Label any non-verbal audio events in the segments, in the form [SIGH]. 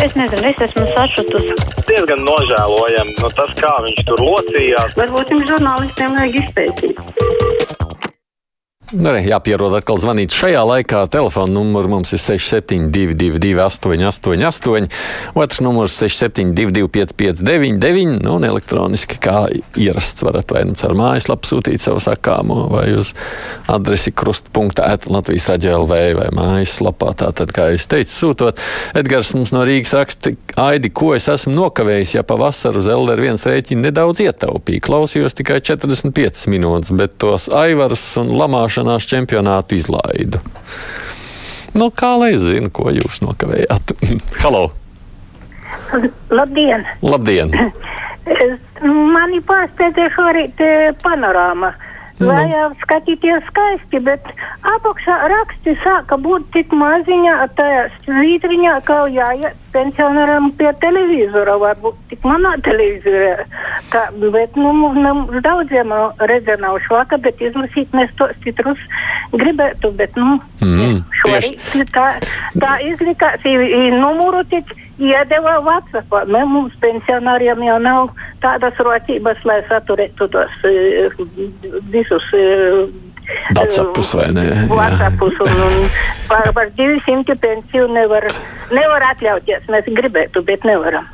Es nezinu, es esmu sašutusi. Diezgan nožēlojami nu, tas, kā viņš tur locījās. Varbūt jums žurnālistiem vajag izpētīt. Nu, arī jāpierod atkal zvanīt šajā laikā. Telefona numurs mums ir 6722, 888, otrs numurs 6722, 559, nu, un elektroniski kā ierasts varat vai nu caur mājaslapu sūtīt savu sakāmo vai uz adresi krustpunktā Latvijas raidījā LV vai mājaslapā. Tātad, kā es teicu, sūtot. Edgars mums no Rīgas raksta, Aidi, ko es esmu nokavējis, ja pavasarī uz LR1 rēķinu nedaudz ietaupīju. Klausījos tikai 45 minūtes, bet tos aivarus un lamāšanas braukšanās čempionātu izlaidu. Nu, kā lai zinu, ko jūs nokavējāt? [LAUGHS] Halo! Labdien! Labdien! Mani pārsteidza šorīt eh, panorāma. Vajag skatīties skaisti, bet apakšā raksti sāka būt tik maziņā, tajā svītriņā, ka jāiet pensionāram pie televizora, varbūt tik manā televizorā. Tā, bet, nu, mums daudziem redze nav švaka, bet izlasīt mēs tos citrus gribētu, bet, nu, Mm, šorīt tā, tā izlikās, numuru tik iedeva Vatsapā. Ne, mums pensionāriem jau nav tādas rocības, lai saturētu tos uh, visus. Uh, Vatsapus vai ne? Vatsapus un, un par, par 200 pensiju nevar, nevar atļauties. Mēs gribētu, bet nevaram.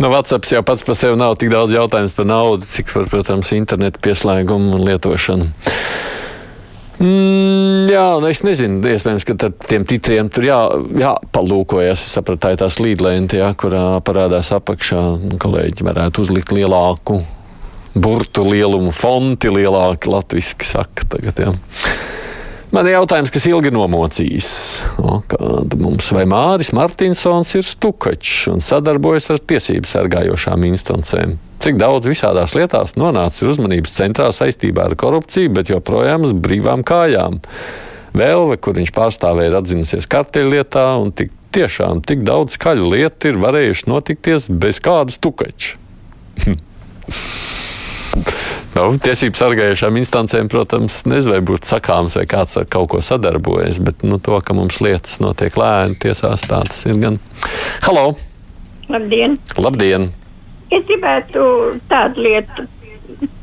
Nu, WhatsApp jau pats par sevi nav tik daudz jautājums par naudu, cik par, protams, internetu pieslēgumu un lietošanu. Mm, jā, nu es nezinu, iespējams, ka ar tiem titriem tur jā, jāpalūkojas. Es sapratu, tā ir tā slīdlente, jā, kurā parādās apakšā. Kolēģi varētu uzlikt lielāku burtu lielumu, fonti lielāki, latviski saka tagad. Jā. Man ir jautājums, kas ilgi nomocījis. O, kāda mums vai Māris Martinsons ir stukačs un sadarbojas ar tiesību sargājošām instancēm? Cik daudz visādās lietās nonāca uzmanības centrā saistībā ar korupciju, bet joprojām uz brīvām kājām? Vēlve, kur viņš pārstāvēja, ir atzinusies karteļlietā, un tik tiešām tik daudz skaļu lietu ir varējuši notikties bez kādas tukača. [LAUGHS] [LAUGHS] Nu, tiesību sargājušām instancēm, protams, nezinu, vai būtu sakāms, vai kāds ar kaut ko sadarbojas, bet nu, to, ka mums lietas notiek lēni tiesās, tā tas ir gan. Halo! Labdien! Labdien! Es gribētu tādu lietu.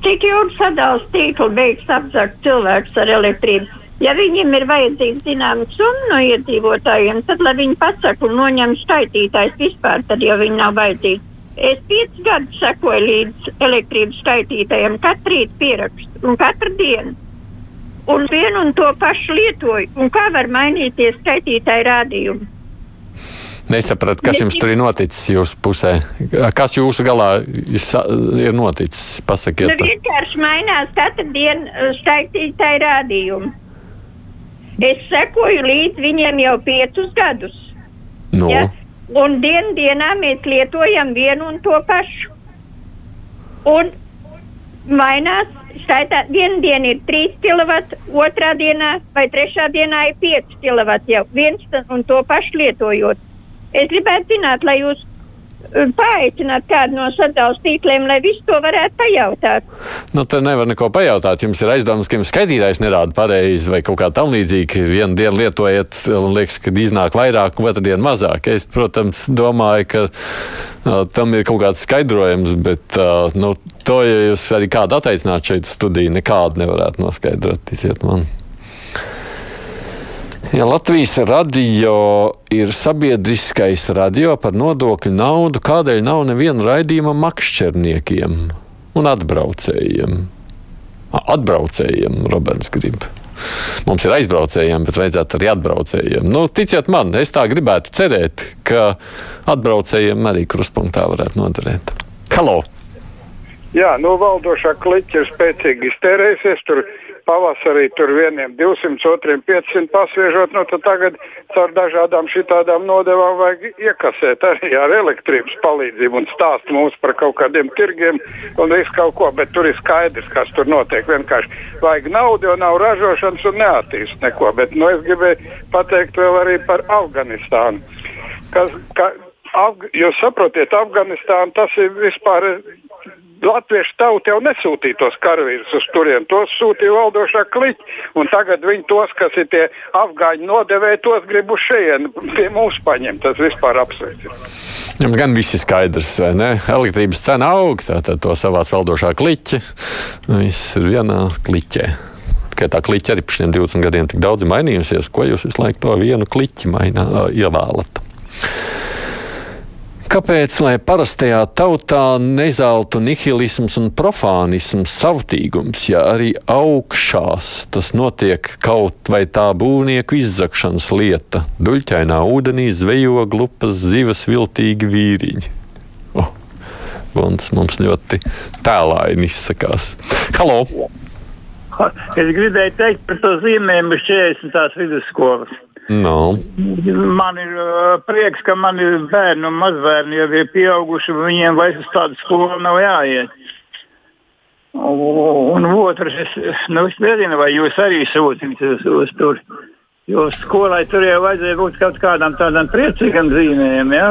Cik ilgi sadalās tīklu beigas apzakt cilvēks ar elektrību? Ja viņiem ir vajadzīgs zināms summa no iedzīvotājiem, tad lai viņi pasaka un noņem skaitītājs vispār, tad jau viņi nav vajadzīgi. Es piecus gadus sekoju līdz elektrības skaitītājiem, katru rītu pierakstu un katru dienu. Un vienu un to pašu lietoju. Un kā var mainīties skaitītāju rādījumi? Nesapratu, kas jums tur ir noticis jūsu pusē. Kas jūsu galā ir noticis? Nu, Pasakiet, vienkārši mainās katru dienu uh, skaitītāju rādījumi. Es sekoju līdz viņiem jau piecus gadus. nu, Ja? Un dienu dienā mēs lietojam vienu un to pašu. Un mainās, skaitā, viena diena ir 3 kW, otrā dienā vai trešā dienā ir 5 kW jau viens un to pašu lietojot. Es gribētu zināt, lai jūs paaicināt kādu no sadalījuma tīkliem, lai visu to varētu pajautāt. nu, te nevar neko pajautāt. Jums ir aizdomas, ka jums skaitītājs nerāda pareizi vai kaut kā tam līdzīga. Vienu dienu lietojiet, un liekas, ka iznāk vairāk, un otru dienu mazāk. Es, protams, domāju, ka uh, tam ir kaut kāds skaidrojums, bet uh, nu, to, ja jūs arī kādu atteicināt šeit studiju, nekādu nevarētu noskaidrot, ticiet man. Ja Latvijas radio ir sabiedriskais radio par nodokļu naudu, kādēļ nav neviena raidījuma makšķerniekiem un atbraucējiem? Atbraucējiem, Roberts grib. Mums ir aizbraucējiem, bet vajadzētu arī atbraucējiem. Nu, ticiet man, es tā gribētu cerēt, ka atbraucējiem arī kruspunktā varētu noderēt. Halo! Jā, nu valdošā kliķa ir spēcīgi iztērējusies. Tur pavasarī tur vieniem 200, otriem 500 pasviežot. Nu, tad tagad caur dažādām šitādām nodevām vajag iekasēt arī ar elektrības palīdzību un stāst mums par kaut kādiem tirgiem un visu kaut ko. Bet tur ir skaidrs, kas tur notiek. Vienkārši vajag naudu, jo nav ražošanas un neattīst neko. Bet nu, es gribēju pateikt vēl arī par Afganistānu. Kas, ka, Afg jūs saprotiet, Afganistāna tas ir vispār latviešu tauta jau nesūtīja tos karavīrus uz turieni. Tos sūtīja valdošā kliķa. Tagad viņi tos, kas ir tie afgāņu nodevēji, tos grib uz šejienu pie mums paņemt. Tas vispār apsveicams. Jums gan viss ir skaidrs, vai ne? Elektrības cena aug, tātad to savāc valdošā kliķa. Viss ir vienā kliķē. Tikai tā kliķa arī šiem 20 gadiem tik daudz mainījusies, ko jūs visu laiku to vienu kliķi mainā, ievēlat. Kāpēc, lai parastajā tautā nezeltu nihilisms un profānisms, savtīgums, ja arī augšās tas notiek kaut vai tā būvnieku izzakšanas lieta, duļķainā ūdenī zvejo glupas zivas viltīgi vīriņi? Oh, Guns mums ļoti tēlaini izsakās. Halo! Es gribēju teikt par to zīmējumu 40. vidusskolas. No. Man ir uh, prieks, ka man ir bērni un mazbērni jau ir pieauguši, un viņiem vairs uz tādu skolu nav jāiet. Un, un otrs, es, nu, es nezinu, vai jūs arī sūtījāt uz, uz tur. Jo skolai tur jau vajadzēja būt kaut kādam tādam priecīgam zīmējumam. Ja?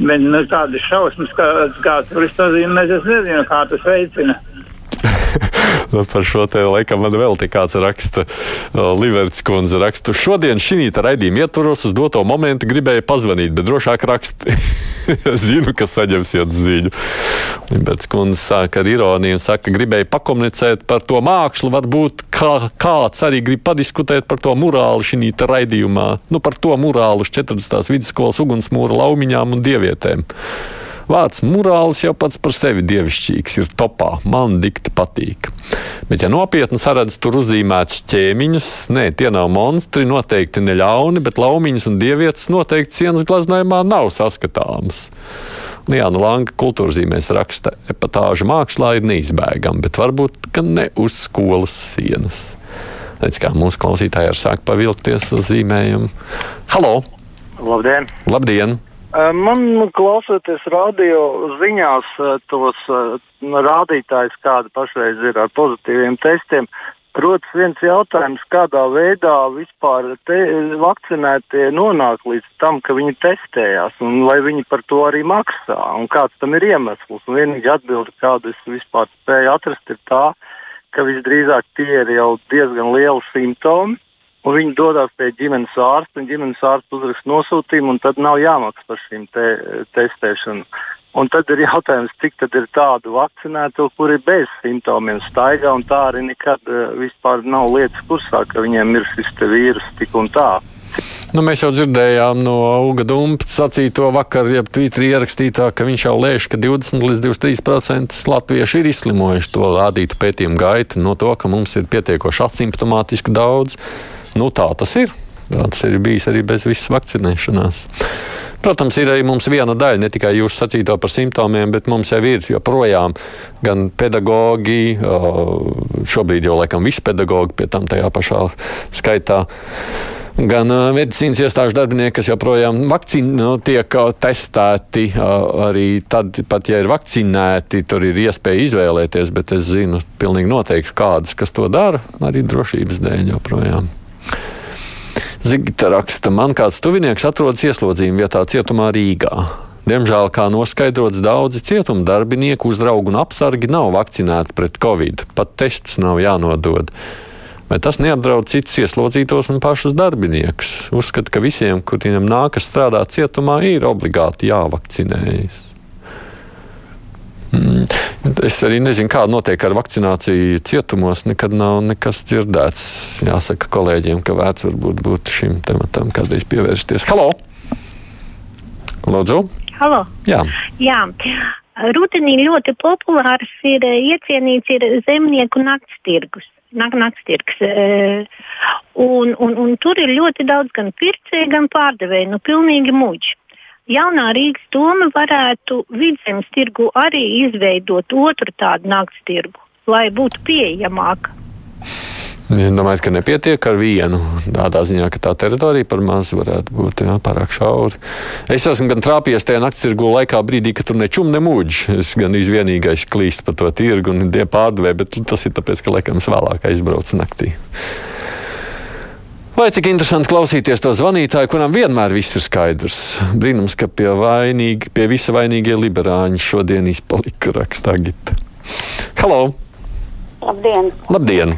Bet nu, tādas šausmas, kā, kā tur ir es nezinu, kā tas veicina. [LAUGHS] Par šo te laikam man vēl te kāds raksta, Liverts kundze raksta. Šodien šī raidījuma ietvaros uz doto momentu gribēju pazvanīt, bet drošāk raksti. es [LAUGHS] zinu, ka saņemsiet ziņu. Liverts kundze sāk ar ironiju un saka, ka gribēju pakomunicēt par to mākslu. Varbūt kā, kāds arī grib padiskutēt par to murālu šī raidījumā. Nu, par to murālu uz 40. vidusskolas ugunsmūra laumiņām un dievietēm. Vārds morāls jau pats par sevi dievišķīgs, ir topā. Man dikti patīk. Bet, ja nopietni saredz tur uzzīmētus ķēmiņus, nē, tie nav monstri, noteikti ne ļauni, bet laumiņas un dievietes noteikti sienas glaznājumā nav saskatāmas. Liana Langa kultūrzīmēs raksta, epatāža mākslā ir neizbēgama, bet varbūt gan ne uz skolas sienas. Redz, kā mūsu klausītāji ir sāk pavilkties uz zīmējumu. Halo! Labdien! Labdien! Man klausoties radio ziņās, tos rādītājus, kāda pašreiz ir ar pozitīviem testiem, rodas viens jautājums, kādā veidā vispār vakcinētie nonāk līdz tam, ka viņi testējās, un vai viņi par to arī maksā, un kāds tam ir iemesls. Un vienīgā atbilde, kādu es vispār spēju atrast, ir tā, ka visdrīzāk tie ir jau diezgan lieli simptomi un viņi dodas pie ģimenes ārsta, un ģimenes ārsts uzraksta nosūtījumu, un tad nav jāmaksā par šīm te, testēšanu. Un tad ir [LAUGHS] jautājums, cik tad ir tādu vakcinēto, kuri bez simptomiem staigā, un tā arī nekad uh, vispār nav lietas kursā, ka viņiem ir šis vīrus tik un tā. Nu, mēs jau dzirdējām no Uga Dumpa sacīto vakar, ja Twitterī ierakstītā, ka viņš jau lēš, ka 20 līdz 23% latvieši ir izslimojuši to rādītu pētījumu gaitu no to, ka mums ir pietiekoši asimptomātiski daudz. Nu, tā tas ir. Tā tas ir bijis arī bez visas vakcinēšanās. Protams, ir arī mums viena daļa, ne tikai jūs sacīto par simptomiem, bet mums jau ir joprojām gan pedagogi, šobrīd jau laikam visi pedagogi pie tam tajā pašā skaitā gan medicīnas iestāžu darbinieki, kas joprojām vakcin, nu, tiek testēti. Arī tad, pat ja ir vakcinēti, tur ir iespēja izvēlēties, bet es zinu pilnīgi noteikti kādus, kas to dara, arī drošības dēļ joprojām. Zigita raksta, man kāds tuvinieks atrodas ieslodzījuma vietā cietumā Rīgā. Diemžēl, kā noskaidrots, daudzi cietuma darbinieku, uzraugi un apsargi nav vakcinēti pret covid, pat tests nav jānodod. Vai tas neapdraud citus ieslodzītos un pašus darbiniekus? Uzskata, ka visiem, kuriem nākas strādāt cietumā, ir obligāti jāvakcinējas. Mm. Es arī nezinu, kāda notiek ar vakcināciju cietumos. Nekad nav nekas dzirdēts. Jāsaka kolēģiem, ka vērts varbūt būtu šim tematam kādreiz pievērsties. Halo! Lūdzu! Halo! Jā! Jā. Rudenī ļoti populārs ir iecienīts ir zemnieku nakts tirgus. Nak, nakts tirgs. Un, un, un tur ir ļoti daudz gan pircēju, gan pārdevēju. Nu, pilnīgi muļķi jaunā Rīgas doma varētu vidzemes tirgu arī izveidot otru tādu nakts tirgu, lai būtu pieejamāka. Domājat, ka nepietiek ar vienu tādā ziņā, ka tā teritorija par mazu varētu būt jā, pārāk šaura. Es esmu gan trāpījies tajā naktas tirgu laikā, brīdī, kad tur nečum nemūģis. Es gan izvienīgais klīst pa to tirgu un die pārdevēju, bet tas ir tāpēc, ka laikam es vēlāk aizbraucu naktī. Vai cik interesanti klausīties to zvanītāju, kuram vienmēr viss ir skaidrs. Brīnums, ka pie, vainīgi, pie visa vainīgie liberāņi šodien izpalika rakstā Gita. Halo! Labdien! Labdien!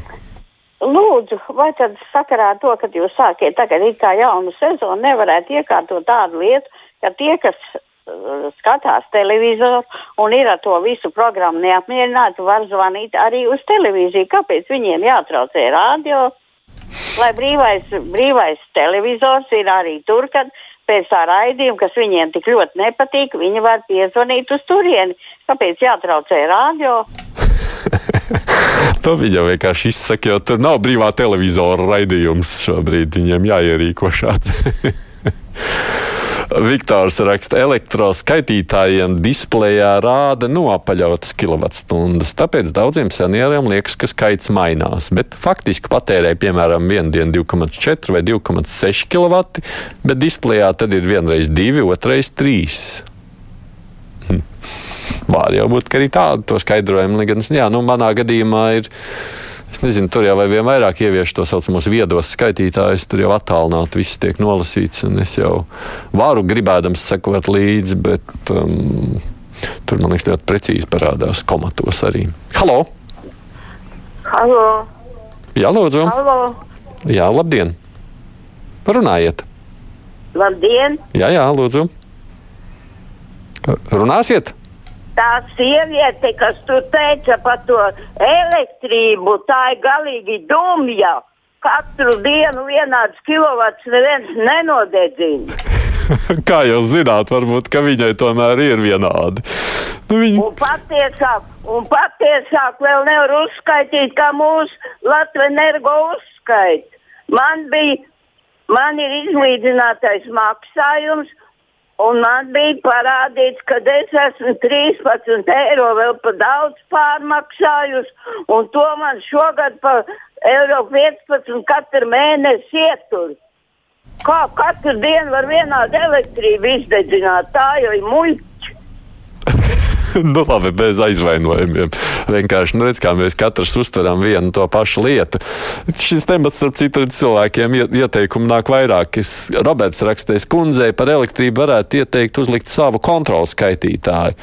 Lūdzu, vai tad sakarā ar to, ka jūs sākiet tagad it kā jaunu sezonu, nevarētu iekārtot tādu lietu, ka tie, kas uh, skatās televizoru un ir ar to visu programmu neapmierināti, var zvanīt arī uz televīziju. Kāpēc viņiem jātraucē radio? Lai brīvais, brīvais televizors ir arī tur, kad pēc tā raidījuma, kas viņiem tik ļoti nepatīk, viņi var piezvanīt uz turieni. Kāpēc jātraucē radio? [LAUGHS] to viņa vienkārši izsaka, jo tur nav brīvā televizora raidījums šobrīd. Viņiem jāierīko šāds. [LAUGHS] Viktors raksta, elektroskaitītājiem displejā rāda nopaļautas kilovatstundas. Tāpēc daudziem senioriem liekas, ka skaits mainās. Bet faktiski patērē piemēram vienu dienu 2,4 vai 2,6 kW, bet displejā tad ir vienreiz 2, otrais 3. Hm. Var jau būt, ka arī tādu skaidrojumu, gan, jā, nu, manā gadījumā ir Es nezinu, tur jau vairāk ievieš to saucamos viedos skaitītājus, tur jau attālināti viss tiek nolasīts, un es jau varu gribēdams sekot līdzi, bet um, tur man liekas ļoti precīzi parādās komatos arī. Halo! Halo! Jā, lūdzu! Halo! Jā, labdien! Runājiet! Labdien! Jā, jā, lūdzu! Runāsiet! Tā sieviete, kas tur teica par to elektrību, tā ir galīgi dumja. Katru dienu vienāds kilovats neviens nenodedzina. [LAUGHS] Kā jūs zināt, varbūt viņai tomēr ir vienādi. Nu, viņa... un, patiesāk, un patiesāk vēl nevar uzskaitīt, kā mūsu Latvijas energo uzskaita. Man bija, man ir izlīdzinātais maksājums, Un man bija parādīts, ka es esmu 13 eiro vēl par daudz pārmaksājusi, un to man šogad par eiro 15 katru mēnesi ietur. Kā katru dienu var vienādu elektrību izdedzināt, tā jau ir muļķi. [LAUGHS] nu, labi, bez aizvainojumiem. Vienkārši nu, redz, kā mēs katrs uztveram vienu to pašu lietu. Šis temats, starp citu, cilvēkiem ieteikumu nāk vairāk. Es, Roberts rakstīs kundzei par elektrību varētu ieteikt uzlikt savu kontrolu skaitītāju.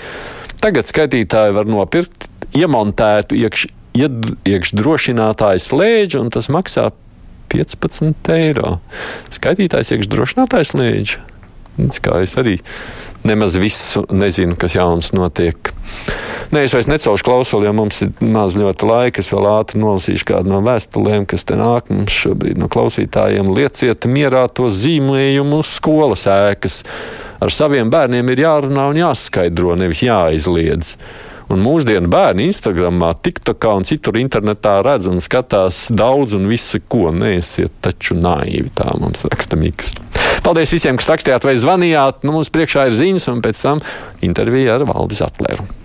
Tagad skaitītāji var nopirkt iemontētu iekš, iekšdrošinātāju slēdzi, un tas maksā 15 eiro. Skaitītājs iekšdrošinātājs slēdzi. Kā es arī nemaz visu nezinu, kas jauns notiek. Nē, es vairs necelšu klausuli, jo mums ir maz ļoti laika. Es vēl ātri nolasīšu kādu no vēstulēm, kas te nāk mums šobrīd no klausītājiem. Lieciet mierā to zīmējumu skolas ēkas. Ar saviem bērniem ir jārunā un jāskaidro, nevis jāizliedz. Un mūsdienu bērni Instagramā, TikTokā un citur internetā redz un skatās daudz un visu, ko neesiet taču naivi. Tā mums raksta Miks. Paldies visiem, kas rakstījāt vai zvanījāt. Nu, mums priekšā ir ziņas, un pēc tam intervija ar Valdis Atlēru.